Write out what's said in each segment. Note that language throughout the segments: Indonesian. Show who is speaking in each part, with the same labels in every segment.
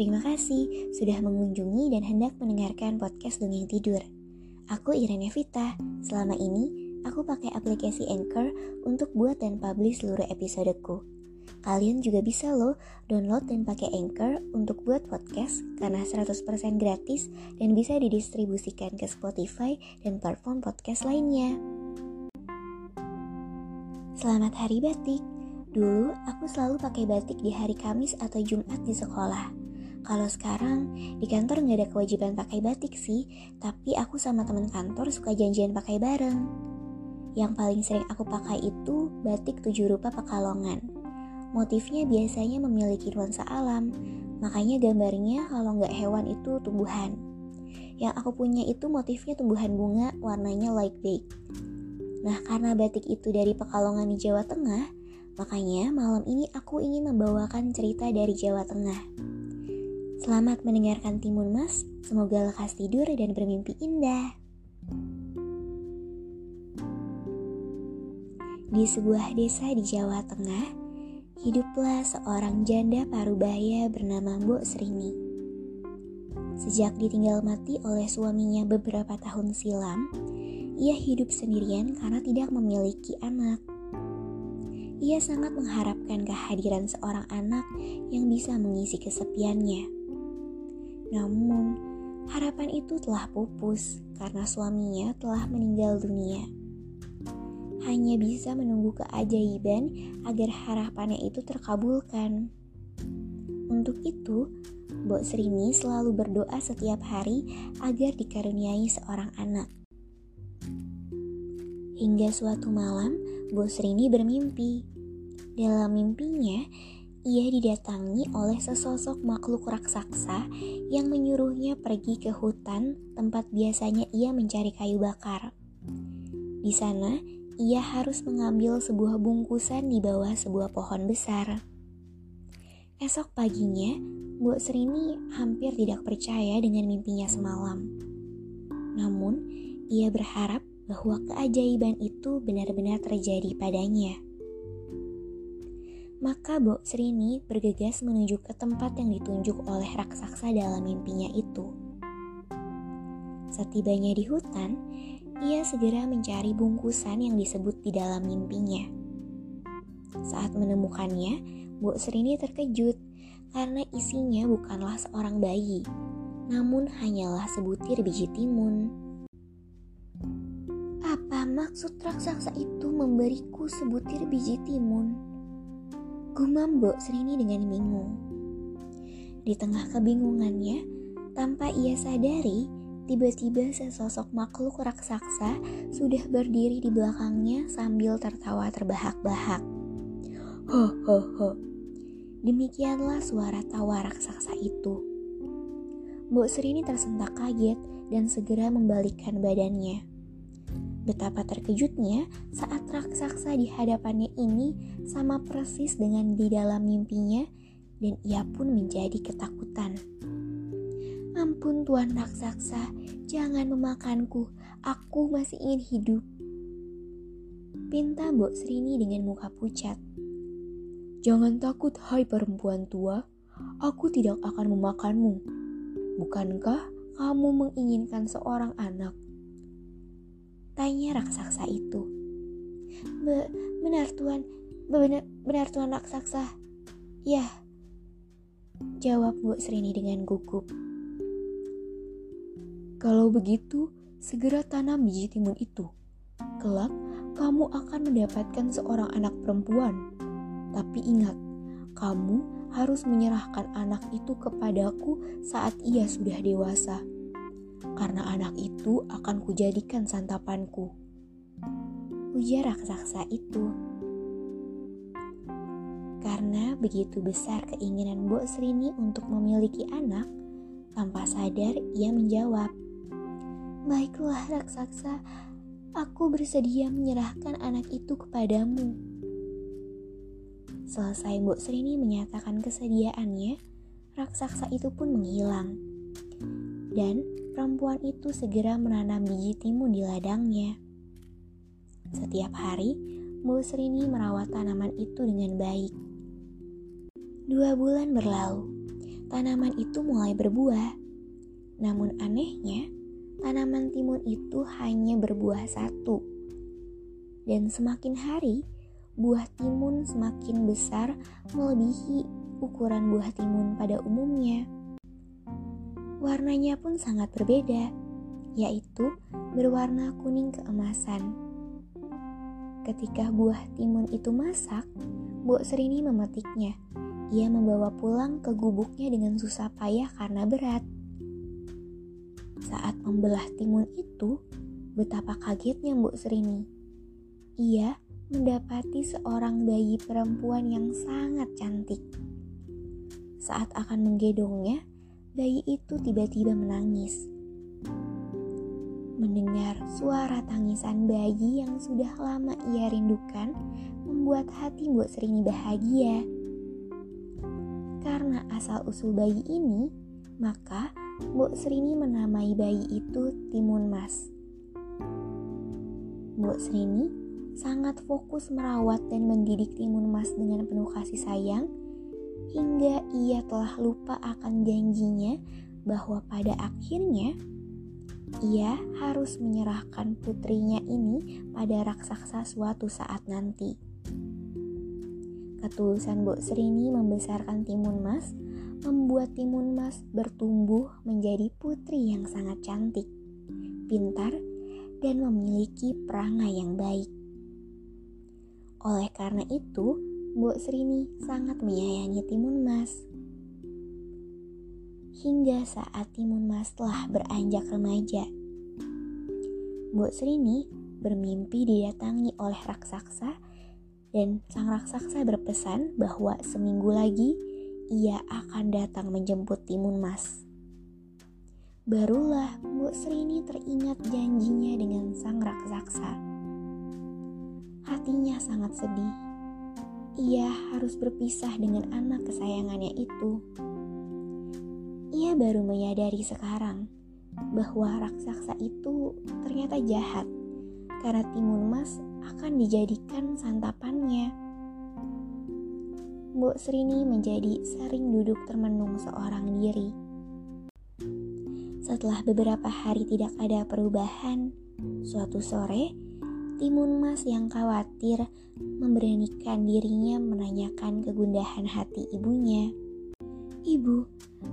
Speaker 1: Terima kasih sudah mengunjungi dan hendak mendengarkan podcast Dongeng Tidur. Aku Irene Vita. Selama ini, aku pakai aplikasi Anchor untuk buat dan publish seluruh episodeku. Kalian juga bisa loh download dan pakai Anchor untuk buat podcast karena 100% gratis dan bisa didistribusikan ke Spotify dan platform podcast lainnya. Selamat Hari Batik. Dulu aku selalu pakai batik di hari Kamis atau Jumat di sekolah. Kalau sekarang di kantor nggak ada kewajiban pakai batik sih, tapi aku sama teman kantor suka janjian pakai bareng. Yang paling sering aku pakai itu batik tujuh rupa pekalongan. Motifnya biasanya memiliki nuansa alam, makanya gambarnya kalau nggak hewan itu tumbuhan. Yang aku punya itu motifnya tumbuhan bunga warnanya light beige. Nah karena batik itu dari Pekalongan di Jawa Tengah, makanya malam ini aku ingin membawakan cerita dari Jawa Tengah. Selamat mendengarkan Timun Mas, semoga lekas tidur dan bermimpi indah. Di sebuah desa di Jawa Tengah, hiduplah seorang janda parubaya bernama Mbok Srini. Sejak ditinggal mati oleh suaminya beberapa tahun silam, ia hidup sendirian karena tidak memiliki anak. Ia sangat mengharapkan kehadiran seorang anak yang bisa mengisi kesepiannya. Namun, harapan itu telah pupus karena suaminya telah meninggal dunia. Hanya bisa menunggu keajaiban agar harapannya itu terkabulkan. Untuk itu, Mbok Srini selalu berdoa setiap hari agar dikaruniai seorang anak. Hingga suatu malam, Mbok Srini bermimpi. Dalam mimpinya, ia didatangi oleh sesosok makhluk raksasa yang menyuruhnya pergi ke hutan tempat biasanya ia mencari kayu bakar. Di sana, ia harus mengambil sebuah bungkusan di bawah sebuah pohon besar. Esok paginya, Bu Srini hampir tidak percaya dengan mimpinya semalam. Namun, ia berharap bahwa keajaiban itu benar-benar terjadi padanya. Maka Bok Srini bergegas menuju ke tempat yang ditunjuk oleh raksasa dalam mimpinya itu. Setibanya di hutan, ia segera mencari bungkusan yang disebut di dalam mimpinya. Saat menemukannya, Bok Srini terkejut karena isinya bukanlah seorang bayi, namun hanyalah sebutir biji timun. Apa maksud raksasa itu memberiku sebutir biji timun? Mbok Srini dengan bingung. Di tengah kebingungannya, tanpa ia sadari, tiba-tiba sesosok makhluk raksasa sudah berdiri di belakangnya sambil tertawa terbahak-bahak. Ho ho ho. Demikianlah suara tawa raksasa itu. Mbok Srini tersentak kaget dan segera membalikkan badannya. Betapa terkejutnya saat raksasa di hadapannya ini sama persis dengan di dalam mimpinya dan ia pun menjadi ketakutan. Ampun Tuan raksasa, jangan memakanku, aku masih ingin hidup. Pinta Mbok Srini dengan muka pucat. Jangan takut hai perempuan tua, aku tidak akan memakanmu. Bukankah kamu menginginkan seorang anak? Tanya raksasa itu. Be benar tuan, benar, benar tuan raksasa. Ya, jawab Bu Srini dengan gugup. Kalau begitu, segera tanam biji timun itu. Kelak, kamu akan mendapatkan seorang anak perempuan. Tapi ingat, kamu harus menyerahkan anak itu kepadaku saat ia sudah dewasa. Karena anak itu akan kujadikan santapanku. Ujar raksasa itu. Karena begitu besar keinginan Mbok Srini untuk memiliki anak, tanpa sadar ia menjawab, Baiklah raksasa, aku bersedia menyerahkan anak itu kepadamu. Selesai Mbok Srini menyatakan kesediaannya, raksasa itu pun menghilang. Dan perempuan itu segera menanam biji timun di ladangnya. Setiap hari, Mbok Srini merawat tanaman itu dengan baik. Dua bulan berlalu, tanaman itu mulai berbuah. Namun anehnya, tanaman timun itu hanya berbuah satu. Dan semakin hari, buah timun semakin besar melebihi ukuran buah timun pada umumnya. Warnanya pun sangat berbeda, yaitu berwarna kuning keemasan. Ketika buah timun itu masak, Bu Serini memetiknya ia membawa pulang ke gubuknya dengan susah payah karena berat. Saat membelah timun itu, betapa kagetnya Mbok Serini. Ia mendapati seorang bayi perempuan yang sangat cantik. Saat akan menggendongnya, bayi itu tiba-tiba menangis. Mendengar suara tangisan bayi yang sudah lama ia rindukan, membuat hati Mbok Serini bahagia. Karena asal-usul bayi ini, maka Mbok Srini menamai bayi itu Timun Mas. Mbok Srini sangat fokus merawat dan mendidik Timun Mas dengan penuh kasih sayang, hingga ia telah lupa akan janjinya bahwa pada akhirnya ia harus menyerahkan putrinya ini pada raksasa suatu saat nanti. Ketulusan Mbok Serini membesarkan Timun Mas membuat Timun Mas bertumbuh menjadi putri yang sangat cantik, pintar, dan memiliki perangai yang baik. Oleh karena itu, Mbok Serini sangat menyayangi Timun Mas. Hingga saat Timun Mas telah beranjak remaja, Mbok Serini bermimpi didatangi oleh raksasa dan sang raksasa berpesan bahwa seminggu lagi ia akan datang menjemput Timun Mas. Barulah Bu Srini teringat janjinya dengan sang raksasa. Hatinya sangat sedih. Ia harus berpisah dengan anak kesayangannya itu. Ia baru menyadari sekarang bahwa raksasa itu ternyata jahat karena Timun Mas akan dijadikan santapannya. Mbok Srini menjadi sering duduk termenung seorang diri. Setelah beberapa hari tidak ada perubahan, suatu sore, Timun Mas yang khawatir memberanikan dirinya menanyakan kegundahan hati ibunya. Ibu,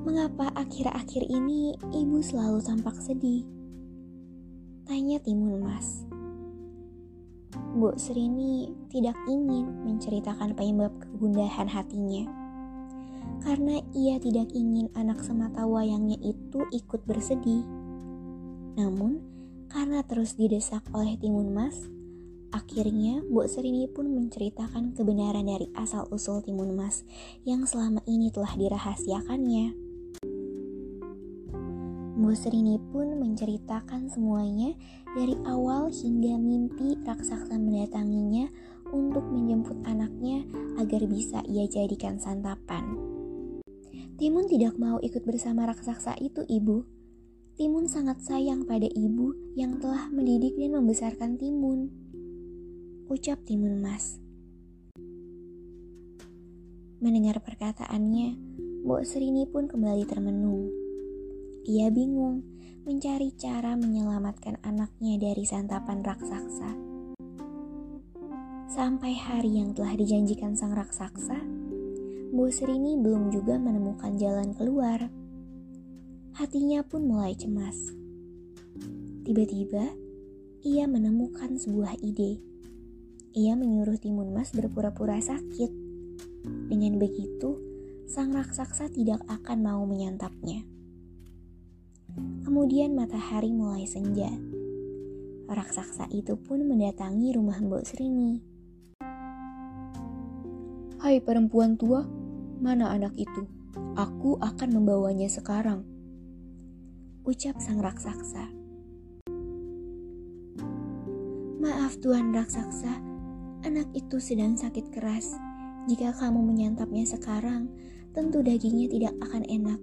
Speaker 1: mengapa akhir-akhir ini ibu selalu tampak sedih? Tanya Timun Mas. Bu Serini tidak ingin menceritakan penyebab kegundahan hatinya. Karena ia tidak ingin anak semata wayangnya itu ikut bersedih. Namun, karena terus didesak oleh Timun Mas, akhirnya Bu Serini pun menceritakan kebenaran dari asal-usul Timun Mas yang selama ini telah dirahasiakannya. Bu Serini pun menceritakan semuanya dari awal hingga mimpi raksasa mendatanginya untuk menjemput anaknya agar bisa ia jadikan santapan. Timun tidak mau ikut bersama raksasa itu, Ibu. Timun sangat sayang pada ibu yang telah mendidik dan membesarkan Timun. Ucap Timun Mas. Mendengar perkataannya, Mbok Serini pun kembali termenung. Ia bingung mencari cara menyelamatkan anaknya dari santapan raksasa. Sampai hari yang telah dijanjikan sang raksasa, Bu Serini belum juga menemukan jalan keluar. Hatinya pun mulai cemas. Tiba-tiba, ia menemukan sebuah ide. Ia menyuruh Timun Mas berpura-pura sakit. Dengan begitu, sang raksasa tidak akan mau menyantapnya. Kemudian matahari mulai senja. Raksasa itu pun mendatangi rumah Mbok Srini.
Speaker 2: Hai perempuan tua, mana anak itu? Aku akan membawanya sekarang.
Speaker 1: Ucap sang raksasa. Maaf Tuan Raksasa, anak itu sedang sakit keras. Jika kamu menyantapnya sekarang, tentu dagingnya tidak akan enak.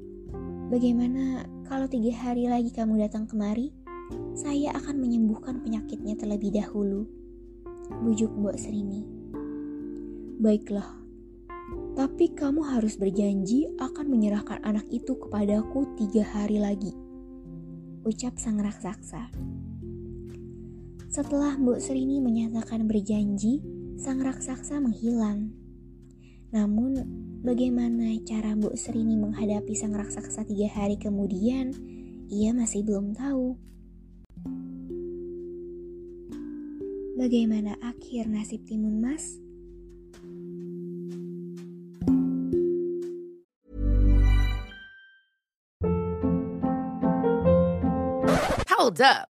Speaker 1: Bagaimana kalau tiga hari lagi kamu datang kemari? Saya akan menyembuhkan penyakitnya terlebih dahulu. Bujuk Mbok Serini.
Speaker 2: Baiklah, tapi kamu harus berjanji akan menyerahkan anak itu kepadaku tiga hari lagi.
Speaker 1: Ucap sang raksasa. Setelah Mbok Serini menyatakan berjanji, sang raksasa menghilang. Namun, Bagaimana cara Bu Serini menghadapi sang raksasa tiga hari kemudian, ia masih belum tahu. Bagaimana akhir nasib Timun Mas?
Speaker 3: Hold up.